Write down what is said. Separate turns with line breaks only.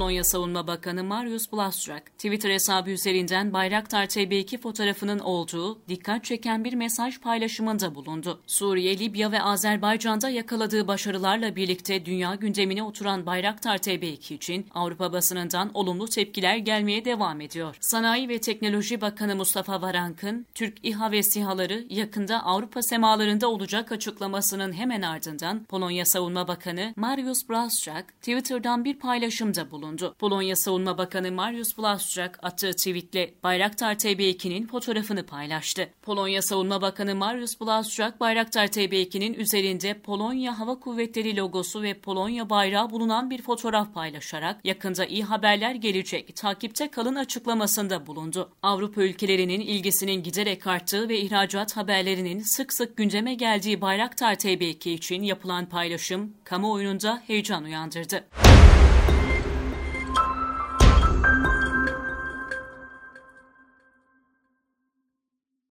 Polonya Savunma Bakanı Mariusz Błaszczak, Twitter hesabı üzerinden Bayraktar TB2 fotoğrafının olduğu dikkat çeken bir mesaj paylaşımında bulundu. Suriye, Libya ve Azerbaycan'da yakaladığı başarılarla birlikte dünya gündemine oturan Bayraktar TB2 için Avrupa basınından olumlu tepkiler gelmeye devam ediyor. Sanayi ve Teknoloji Bakanı Mustafa Varank'ın Türk İHA ve SİHA'ları yakında Avrupa semalarında olacak açıklamasının hemen ardından Polonya Savunma Bakanı Mariusz Błaszczak Twitter'dan bir paylaşımda bulundu. Polonya Savunma Bakanı Mariusz Błaszczak attığı tweetle Bayraktar TB2'nin fotoğrafını paylaştı. Polonya Savunma Bakanı Mariusz Błaszczak Bayraktar TB2'nin üzerinde Polonya Hava Kuvvetleri logosu ve Polonya bayrağı bulunan bir fotoğraf paylaşarak yakında iyi haberler gelecek, takipte kalın açıklamasında bulundu. Avrupa ülkelerinin ilgisinin giderek arttığı ve ihracat haberlerinin sık sık gündeme geldiği Bayraktar TB2 için yapılan paylaşım kamuoyunda heyecan uyandırdı.